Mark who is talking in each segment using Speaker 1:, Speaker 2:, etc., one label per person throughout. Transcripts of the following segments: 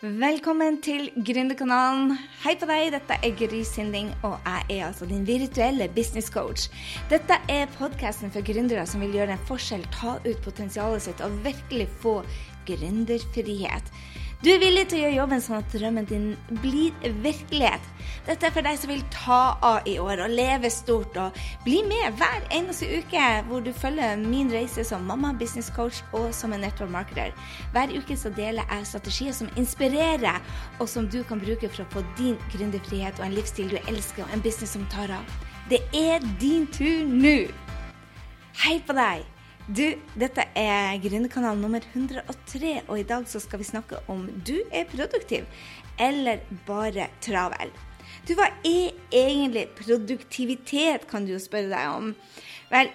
Speaker 1: Velkommen til Gründerkanalen. Hei på deg, dette er Gry Sinding, og jeg er altså din virtuelle business coach. Dette er podkasten for gründere som vil gjøre en forskjell, ta ut potensialet sitt og virkelig få gründerfrihet. Du er villig til å gjøre jobben sånn at drømmen din blir virkelighet. Dette er for deg som vil ta av i år og leve stort. og Bli med hver eneste uke hvor du følger min reise som mamma, business coach og som en network marketer. Hver uke så deler jeg strategier som inspirerer, og som du kan bruke for å få din gründerfrihet og en livsstil du elsker, og en business som tar av. Det er din tur nå! Hei på deg! Du, dette er Gründerkanal nummer 103, og i dag så skal vi snakke om du er produktiv eller bare travel. Du, hva er egentlig produktivitet, kan du jo spørre deg om. Vel,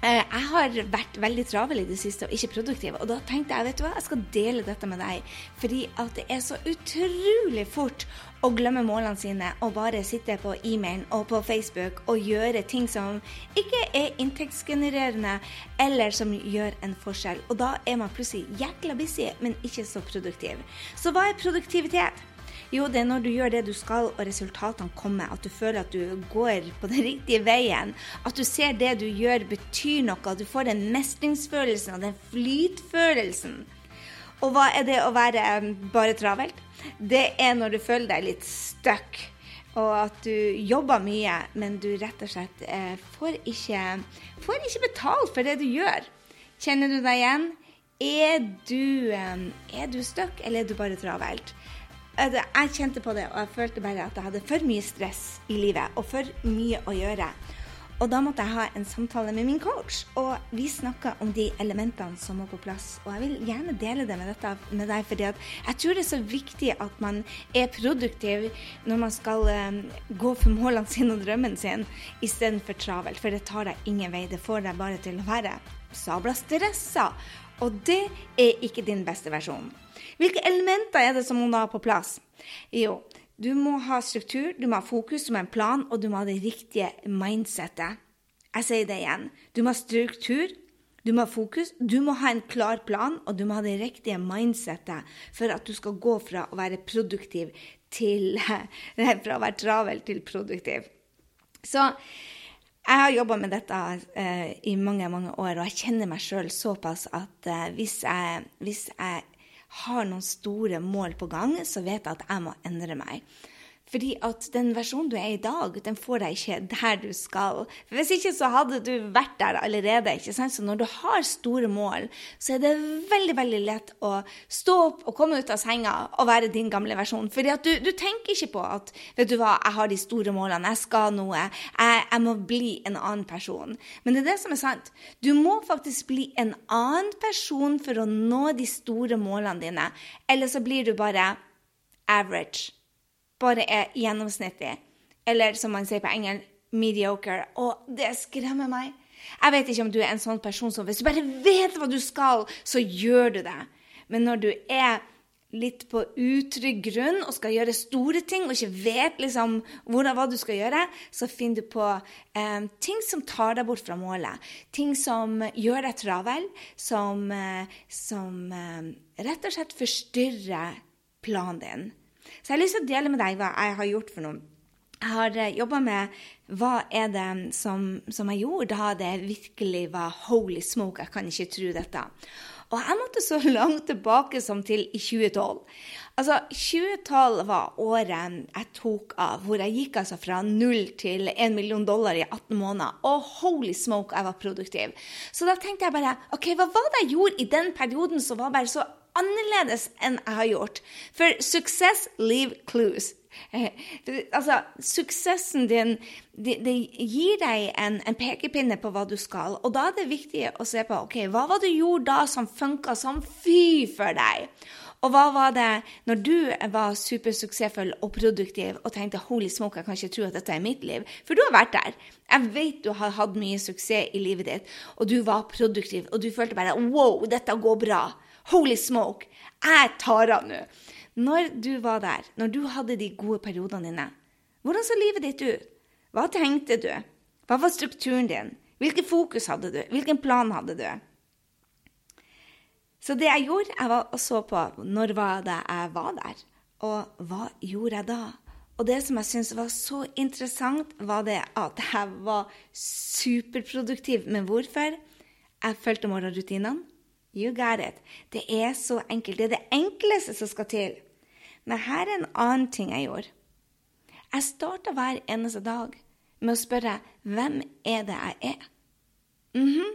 Speaker 1: Eh, jeg har vært veldig travel i det siste og ikke produktiv. Og da tenkte jeg vet du hva, jeg skal dele dette med deg. Fordi at det er så utrolig fort å glemme målene sine og bare sitte på e-mailen og på Facebook og gjøre ting som ikke er inntektsgenererende, eller som gjør en forskjell. Og da er man plutselig jækla busy, men ikke så produktiv. Så hva er produktivitet? Jo, det er når du gjør det du skal, og resultatene kommer. At du føler at du går på den riktige veien. At du ser det du gjør betyr noe. At du får den mestringsfølelsen og den flytfølelsen. Og hva er det å være bare travelt? Det er når du føler deg litt stuck. Og at du jobber mye, men du rett og slett eh, får, ikke, får ikke betalt for det du gjør. Kjenner du deg igjen? Er du, er du stuck, eller er du bare travelt? jeg kjente på det, og jeg følte bare at jeg hadde for mye stress i livet og for mye å gjøre. Og da måtte jeg ha en samtale med min coach, og vi snakka om de elementene som må på plass. Og jeg vil gjerne dele det med, dette, med deg, fordi jeg tror det er så viktig at man er produktiv når man skal um, gå for målene sine og drømmen sin, istedenfor travelt. For det tar deg ingen vei. Det får deg bare til å være sabla stressa. Og det er ikke din beste versjon. Hvilke elementer er det som må ha på plass? Jo, du må ha struktur, du må ha fokus, du må ha en plan, og du må ha det riktige mindsettet. Jeg sier det igjen. Du må ha struktur, du må ha fokus, du må ha en klar plan, og du må ha det riktige mindsettet for at du skal gå fra å være produktiv til Fra å være travel til produktiv. Så jeg har jobba med dette eh, i mange mange år, og jeg kjenner meg sjøl såpass at eh, hvis, jeg, hvis jeg har noen store mål på gang, så vet jeg at jeg må endre meg. Fordi at den versjonen du er i dag, den får deg ikke der du skal. For Hvis ikke så hadde du vært der allerede. ikke sant? Så når du har store mål, så er det veldig veldig lett å stå opp og komme ut av senga og være din gamle versjon. Fordi at du, du tenker ikke på at vet du hva, jeg har de store målene, jeg skal noe, jeg, jeg må bli en annen person. Men det er det som er sant. Du må faktisk bli en annen person for å nå de store målene dine. Eller så blir du bare average bare er gjennomsnittlig. Eller som man sier på engel, mediocre. Og det skremmer meg. Jeg vet ikke om du er en sånn person som hvis du bare vet hva du skal, så gjør du det. Men når du er litt på utrygg grunn og skal gjøre store ting og ikke vet liksom hvordan, hva du skal gjøre, så finner du på eh, ting som tar deg bort fra målet. Ting som gjør deg travel, som, eh, som eh, rett og slett forstyrrer planen din. Så jeg har lyst til å dele med deg hva jeg har gjort for noe. Jeg har eh, jobba med hva er det som, som jeg gjorde da det virkelig var holy smoke, jeg kan ikke tro dette. Og jeg måtte så langt tilbake som til i 2012. Altså, 2012 var året jeg tok av, hvor jeg gikk altså fra null til 1 million dollar i 18 måneder. Og holy smoke, jeg var produktiv. Så da tenkte jeg bare OK, hva var det jeg gjorde i den perioden som var bare så annerledes enn jeg har gjort. For suksess leave clues. Altså, suksessen din det, det gir deg en, en, pekepinne på hva du skal. Og da er det viktig å se på ok, hva var det du gjorde da som funka som fy for deg. Og hva var det når du var supersuksessfull og produktiv og tenkte holy smoke, jeg kan ikke tro at dette er mitt liv? For du har vært der. Jeg vet du har hatt mye suksess i livet ditt, og du var produktiv, og du følte bare wow, dette går bra. Holy smoke! Jeg tar av nå! Når du var der, når du hadde de gode periodene dine, hvordan så livet ditt ut? Hva tenkte du? Hva var strukturen din? Hvilken fokus hadde du? Hvilken plan hadde du? Så det jeg gjorde, jeg var og så på når var det jeg var der, og hva gjorde jeg da? Og det som jeg syntes var så interessant, var det at jeg var superproduktiv. Men hvorfor? Jeg fulgte morgenrutinene. You got it. Det er så enkelt. Det er det enkleste som skal til. Men her er en annen ting jeg gjorde. Jeg starta hver eneste dag med å spørre hvem er det jeg er? Mm -hmm.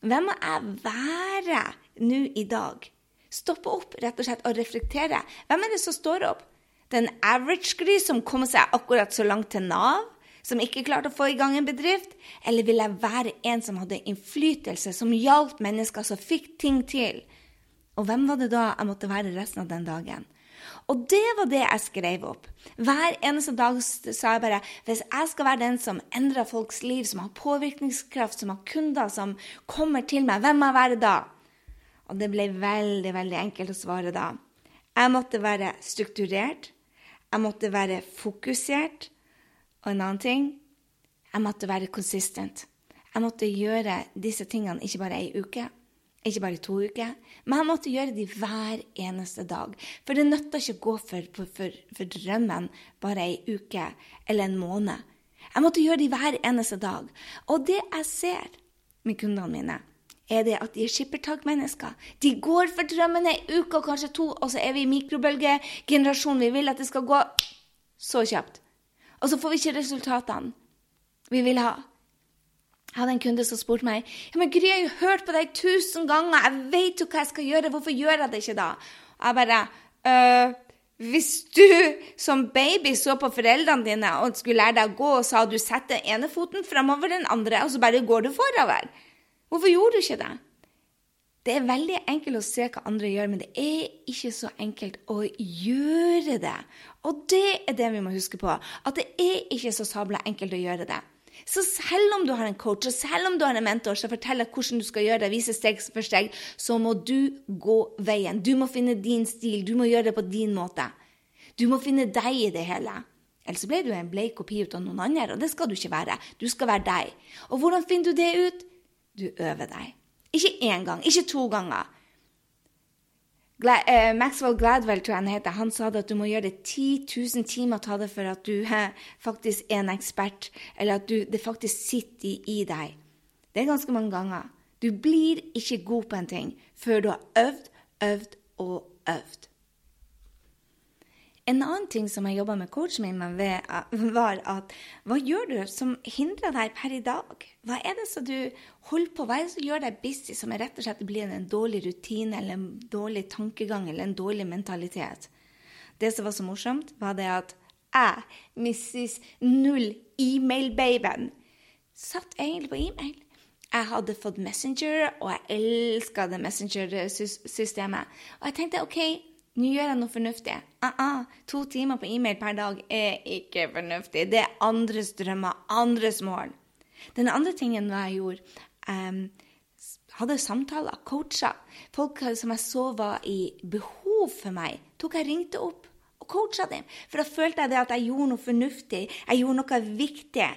Speaker 1: Hvem må jeg være nå i dag? Stoppe opp rett og slett og reflektere. Hvem er det som står opp? Den average-gry som kommer seg akkurat så langt til Nav? Som ikke klarte å få i gang en bedrift? Eller vil jeg være en som hadde innflytelse, som hjalp mennesker, som fikk ting til? Og hvem var det da jeg måtte være resten av den dagen? Og det var det jeg skrev opp. Hver eneste dag sa jeg bare hvis jeg skal være den som endrer folks liv, som har påvirkningskraft, som har kunder som kommer til meg, hvem må jeg være da? Og det ble veldig, veldig enkelt å svare da. Jeg måtte være strukturert. Jeg måtte være fokusert. Og en annen ting jeg måtte være consistent. Jeg måtte gjøre disse tingene ikke bare ei uke, ikke bare to uker, men jeg måtte gjøre de hver eneste dag. For det nytter ikke å gå for, for, for, drømmen bare ei uke eller en måned. Jeg måtte gjøre de hver eneste dag. Og det jeg ser med kundene mine, er det at de er skippertakmennesker. De går for drømmen ei uke og kanskje to, og så er vi i mikrobølgegenerasjonen. Vi vil at det skal gå så kjapt. Og så får vi ikke resultatene vi vil ha. Jeg hadde en kunde som spurte meg ja, men Gry, jeg har jo hørt på deg tusen ganger. Jeg vet jo hva jeg skal gjøre. Hvorfor gjør jeg det ikke da? Og jeg bare øh, Hvis du som baby så på foreldrene dine og skulle lære deg å gå, og sa du setter ene foten framover den andre, og så bare går du forover. Hvorfor gjorde du ikke det? Det er veldig enkelt å se hva andre gjør, men det er ikke så enkelt å gjøre det. Og det er det vi må huske på. At det er ikke så sabla enkelt å gjøre det. Så selv om du har en coach, og selv om du har en mentor som forteller hvordan du skal gjøre det, viser steg for steg, så må du gå veien. Du må finne din stil. Du må gjøre det på din måte. Du må finne deg i det hele. Ellers blir du en bleik kopi av noen andre, og det skal du ikke være. Du skal være deg. Og hvordan finner du det ut? Du øver deg. Ikke én gang, ikke to ganger. Eh, Maxwell Gladwell tror jeg han heter, han sa at du må gjøre det 10 000 timer ta det for at du er faktisk er en ekspert, eller at du, det faktisk sitter i, i deg. Det er ganske mange ganger. Du blir ikke god på en ting før du har øvd, øvd og øvd. En annen ting som jeg jobba med coachen min med, var at hva gjør du som hindrer deg per i dag? Hva er det som du holder på? Hva som gjør deg busy, som rett og slett blir en dårlig rutine eller en dårlig tankegang eller en dårlig mentalitet? Det som var så morsomt, var det at jeg, Mrs. Null E-mail-babyen, satt egentlig på e-mail. Jeg hadde fått Messenger, og jeg elska det Messenger-systemet. Og jeg tenkte OK, nå gjør jeg noe fornuftig. Uh -uh, to timer på e-mail per dag er ikke fornuftig. Det er andres drømmer, andres mål. Den andre tingen jeg gjorde um, Hadde samtaler, coacha. Folk som jeg så var i behov for meg, tok jeg ringte opp og coacha dem. For da følte jeg at jeg gjorde noe fornuftig, jeg gjorde noe viktig.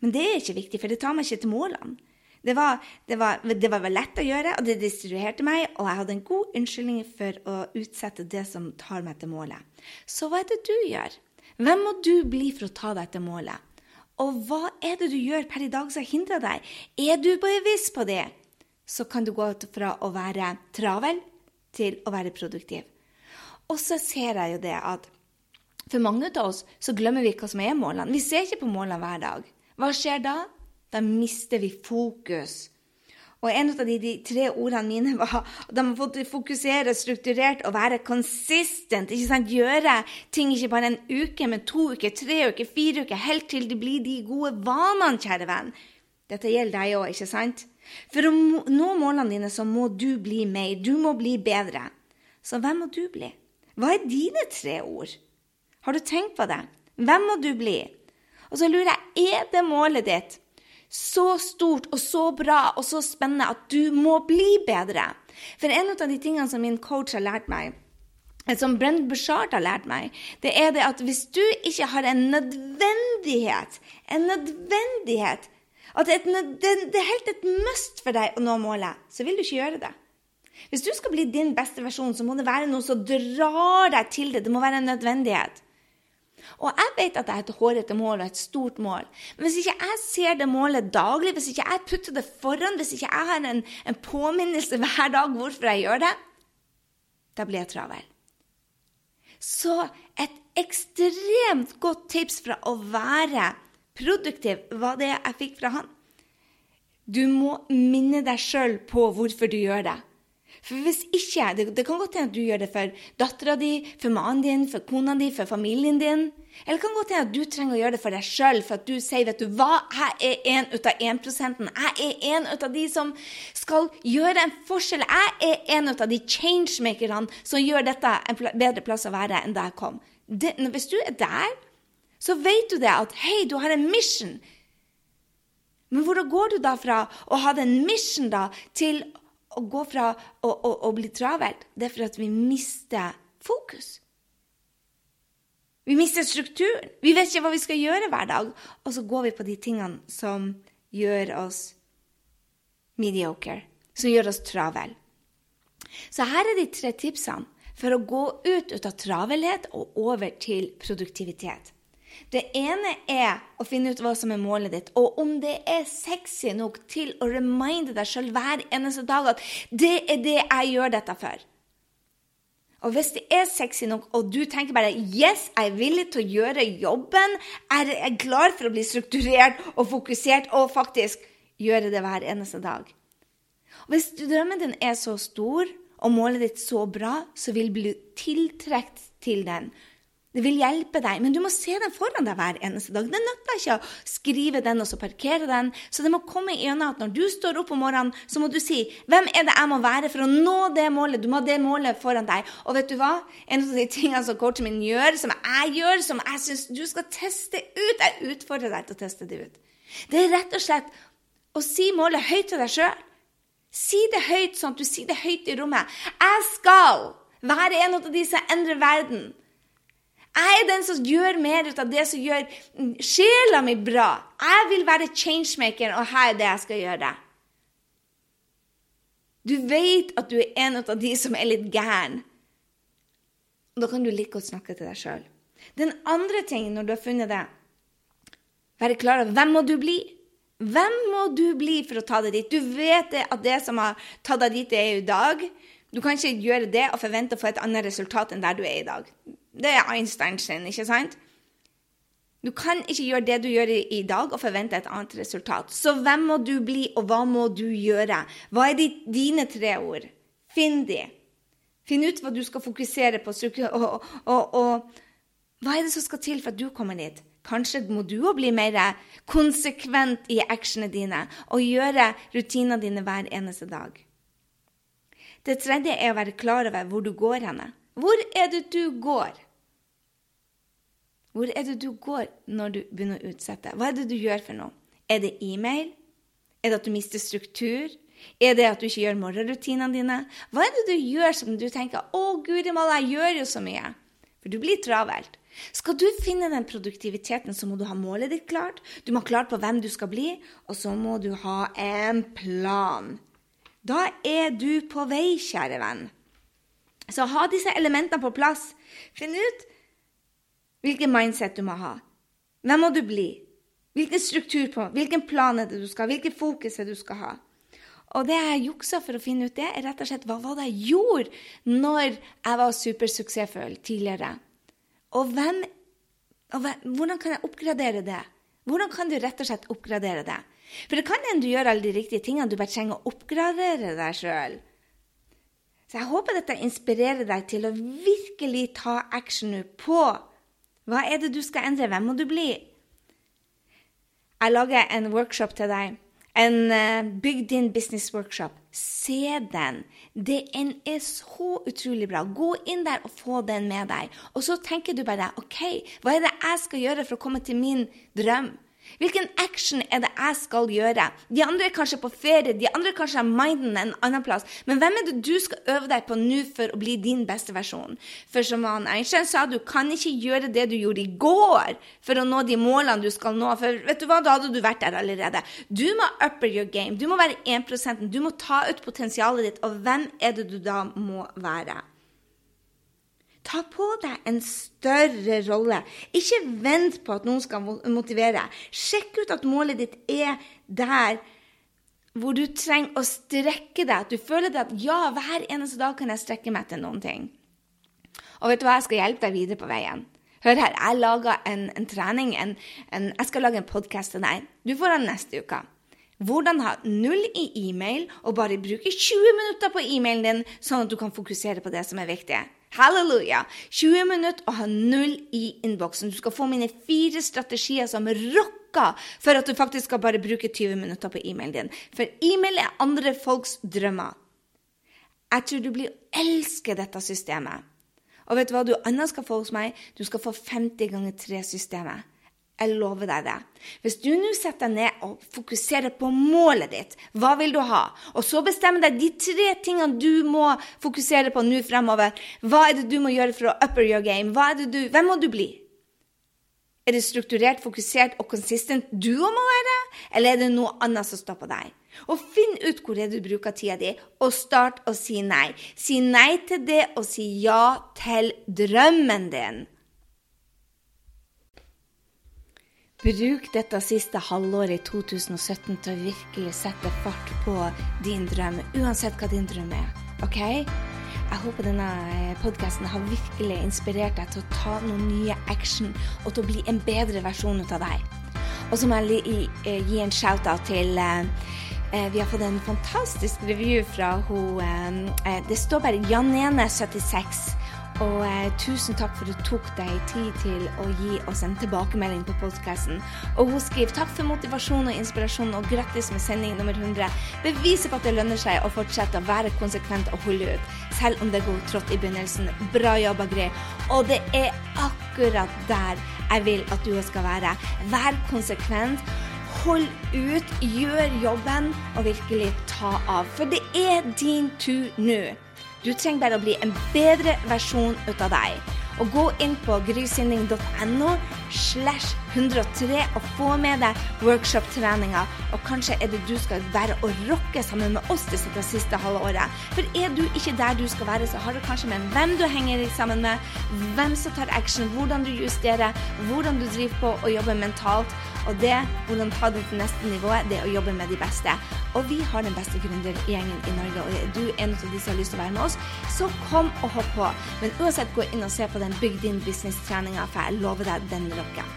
Speaker 1: Men det er ikke viktig, for det tar meg ikke til målene. Det var, det, var, det var, lett å gjøre, og det distribuerte meg, og jeg hadde en god unnskyldning for å utsette det som tar meg til målet. Så hva er det du gjør? Hvem må du bli for å ta deg til målet? Og hva er det du gjør per i dag som hindrer deg? Er du bevisst på det, så kan du gå fra å være travel til å være produktiv. Og så ser jeg jo det at for mange av oss så glemmer vi hva som er målene. Vi ser ikke på målene hver dag. Hva skjer da? Da mister vi fokus. Og en av de, de tre ordene mine var at de fått fokusere strukturert og være consistent. ikke sant? Gjøre ting ikke bare en uke, men to uker, tre uker, fire uker, helt til det blir de gode vanene, kjære venn. Dette gjelder deg òg, ikke sant? For å nå målene dine så må du bli mer. Du må bli bedre. Så hvem må du bli? Hva er dine tre ord? Har du tenkt på det? Hvem må du bli? Og så lurer jeg, er det målet ditt så stort og så bra og så spennende at du må bli bedre. For en av de tingene som min coach har lært meg, som Brent Bushard har lært meg, det er det at hvis du ikke har en nødvendighet, en nødvendighet At det, det er helt et must for deg å nå målet, så vil du ikke gjøre det. Hvis du skal bli din beste versjon, så må det være noe som drar deg til det. Det må være en nødvendighet. Og jeg vet at jeg har et hårete mål og et stort mål. Men hvis ikke jeg ser det målet daglig, hvis ikke jeg putter det foran, hvis ikke jeg har en, en påminnelse hver dag hvorfor jeg gjør det, da blir jeg travel. Så et ekstremt godt tips fra å være produktiv var det jeg fikk fra han. Du må minne deg sjøl på hvorfor du gjør det. For hvis ikke, det, det kan godt hende at du gjør det for dattera di, for mannen din, for kona di, for familien din. Eller det kan godt hende at du trenger å gjøre det for deg sjøl, for at du sier vet du hva, jeg er en ut av 1 Jeg er en ut av de som skal gjøre en forskjell. Jeg er en ut av de changemakerne som gjør dette en bedre plass å være enn da jeg kom. Det, hvis du er der, så vet du det at hei, du har en mission. Men hvordan går du da fra å ha den mission da, til å gå fra å, å, å bli travelt, det er for at vi mister fokus. Vi mister strukturen. Vi vet ikke hva vi skal gjøre hver dag. Og så går vi på de tingene som gjør oss mediocre, som gjør oss travel. Så her er de tre tipsene for å gå ut, ut av travelhet og over til produktivitet. Det ene er å finne ut hva som er målet ditt, og om det er sexy nok til å reminde deg sjøl hver eneste dag at det er det jeg gjør dette for. Og hvis det er sexy nok, og du tenker bare 'yes, jeg er villig til å gjøre jobben', jeg er klar for å bli strukturert og fokusert og faktisk gjøre det hver eneste dag. Og Hvis drømmen din er så stor og målet ditt så bra, så vil du bli tiltrukket til den. Det vil hjelpe deg, men du må se den foran deg hver eneste dag. Det nytter ikke å skrive den og så parkere den. Så det må komme gjennom at når du står opp om morgenen, så må du si 'Hvem er det jeg må være for å nå det målet?' Du må ha det målet foran deg. Og vet du hva? En av de tingene som coachen min gjør, som jeg gjør, som jeg syns du skal teste ut Jeg utfordrer deg til å teste det ut. Det er rett og slett å si målet høyt til deg sjøl. Si det høyt, sånn at du sier det høyt i rommet. Jeg skal være en av de som endrer verden. Jeg er den som gjør mer ut av det som gjør sjela mi bra. Jeg vil være changemaker, og her er det jeg skal gjøre. Du vet at du er en av de som er litt gæren. Da kan du like godt snakke til deg sjøl. Den andre tingen når du har funnet det, være klar over hvem må du bli? Hvem må du bli for å ta deg dit? Du vet det at det som har tatt deg dit, er i dag. Du kan ikke gjøre det og forvente å få et annet resultat enn der du er i dag. Det er Einstein sin, ikke sant? Du kan ikke gjøre det du gjør i, dag, og forvente et annet resultat. Så hvem må du bli, og hva må du gjøre? Hva er dine tre ord? Finn de. Finn ut hva du skal fokusere på, og, og, og hva er det som skal til for at du kommer dit? Kanskje må du òg bli mer konsekvent i actionene dine og gjøre rutinene dine hver eneste dag. Det tredje er å være klar over hvor du går henne. Hvor er det du går? Hvor er det du går når du begynner å utsette? Hva er det du gjør for noe? Er det e-mail? Er det at du mister struktur? Er det at du ikke gjør morgenrutinene dine? Hva er det du gjør som du tenker 'Å, guri malla, jeg gjør jo så mye'? For du blir travelt. Skal du finne den produktiviteten, så må du ha målet ditt klart. Du må ha klart på hvem du skal bli, og så må du ha en plan. Da er du på vei, kjære venn. Så ha disse elementene på plass. Finn ut hvilken mindset du må ha. Hvem må du bli? Hvilken struktur på, hvilken plan er det du skal ha, hvilket fokus er det du skal ha. Og det jeg juksa for å finne ut det, er rett og slett hva var det jeg gjorde når jeg var supersuksessfull tidligere. Og, hvem, og hvem, hvordan kan jeg oppgradere det? Hvordan kan du rett og slett oppgradere det? For det kan hende du gjør alle de riktige tingene, du bare trenger å oppgradere deg sjøl. Så jeg håper dette inspirerer deg til å virkelig ta action på hva er det du skal endre? Hvem må du bli? Jeg lager en workshop til deg. En uh, Bygg din business-workshop. Se den. Den er så utrolig bra. Gå inn der og få den med deg. Og så tenker du bare OK, hva er det jeg skal gjøre for å komme til min drøm? Hvilken action er det jeg skal gjøre? De andre er kanskje på ferie, de andre kanskje har minden en annen plass. Men hvem er det du skal øve deg på nå for å bli din beste versjon? For som han Einstein sa, du kan ikke gjøre det du gjorde i går for å nå de målene du skal nå. For vet du hva, da hadde du vært der allerede. Du må upper your game. Du må være 1% Du må ta ut potensialet ditt. Og hvem er det du da må være? Ta på deg en større rolle. Ikke vent på at noen skal motivere. Sjekk ut at målet ditt er der hvor du trenger å strekke deg. At du føler at ja, hver eneste dag kan jeg strekke meg til noen ting. Og vet du hva, jeg skal hjelpe deg videre på veien. Hør her, jeg lager en, en trening. En, en, jeg skal lage en podkast til deg. Du får den neste uke. Hvordan ha null i e-mail og bare bruke 20 minutter på e-mailen din, sånn at du kan fokusere på det som er viktig. Halleluja! 20 minutter og ha null i innboksen. Du skal få mine fire strategier som rocker for at du faktisk skal bare bruke 20 minutter på e-mailen din. For e-mail er andre folks drømmer. Jeg tror du blir elske dette systemet. Og vet du hva du annet skal få hos meg? Du skal få 50 ganger 3-systemet. Jeg lover deg det. Hvis du nå setter deg ned og fokuserer på målet ditt, hva vil du ha? Og så bestemmer deg de tre tingene du må fokusere på nå fremover. Hva er det du må gjøre for å upper your game? Du, hvem må du bli? Er det strukturert, fokusert og konsistent du må være, eller er det noe annet som står på deg? Og finn ut hvor er du bruker tida di, og start å si nei. Si nei til det, og si ja til drømmen din. Bruk dette siste halvåret i 2017 til å virkelig sette fart på din drøm, uansett hva din drøm er. Ok? Jeg håper denne eh, podkasten har virkelig inspirert deg til å ta noen nye action og til å bli en bedre versjon av deg. Og så må jeg eh, gi en shout-out til eh, vi har fått en fantastisk review fra hun Det står bare Janene76. Og eh, tusen takk for at du tok deg tid til å gi oss en tilbakemelding på podkasten. Og hun skriver takk for motivasjon og inspirasjon, og grattis med sending nummer 100. Beviser på at det lønner seg å fortsette å være konsekvent og holde ut, selv om det går trått i begynnelsen. Bra jobba, Gry. Og det er akkurat der jeg vil at du skal være. Vær konsekvent. Hold ut, gjør jobben, og virkelig ta av. For det er din tur nå. Du trenger bare å bli en bedre versjon ut av deg. Og gå inn på grysynding.no slash 103 og få med deg workshop-treninga. Og kanskje er det du skal være og rocke sammen med oss det siste halve året. For er du ikke der du skal være, så har du kanskje med hvem du henger sammen med, hvem som tar action, hvordan du justerer, hvordan du driver på og jobber mentalt. Og det, hvordan ta det til neste nivå, det er å jobbe med de beste. Og vi har den beste gründergjengen i Norge, og er du en av de som har lyst til å være med oss, så kom og hopp på. Men uansett, gå inn og se på den Bygg din business-treninga, for jeg lover deg den rocker.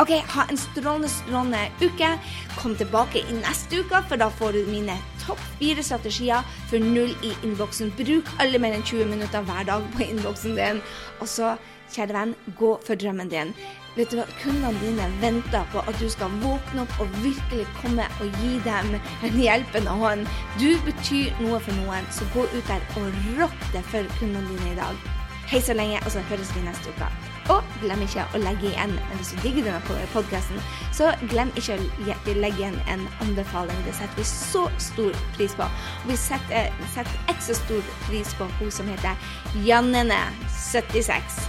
Speaker 1: Ok, Ha en strålende, strålende uke. Kom tilbake i neste uke, for da får du mine topp fire strategier for null i innboksen. Bruk alle mer enn 20 minutter hver dag på innboksen din. Og så, kjære venn, gå for drømmen din. Vet du hva, Kundene dine venter på at du skal våkne opp og virkelig komme og gi dem en hjelpende hånd. Du betyr noe for noen, så gå ut der og rock det for kundene dine i dag. Hei så lenge, og så høres vi neste uke. Og glem ikke å legge igjen hvis du digger denne podkasten, så glem ikke å legge igjen en anbefaling. Det setter vi så stor pris på. Og vi setter, setter ekstra stor pris på hun som heter Jannene76.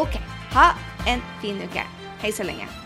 Speaker 1: OK. Ha en fin uke. Hei så lenge.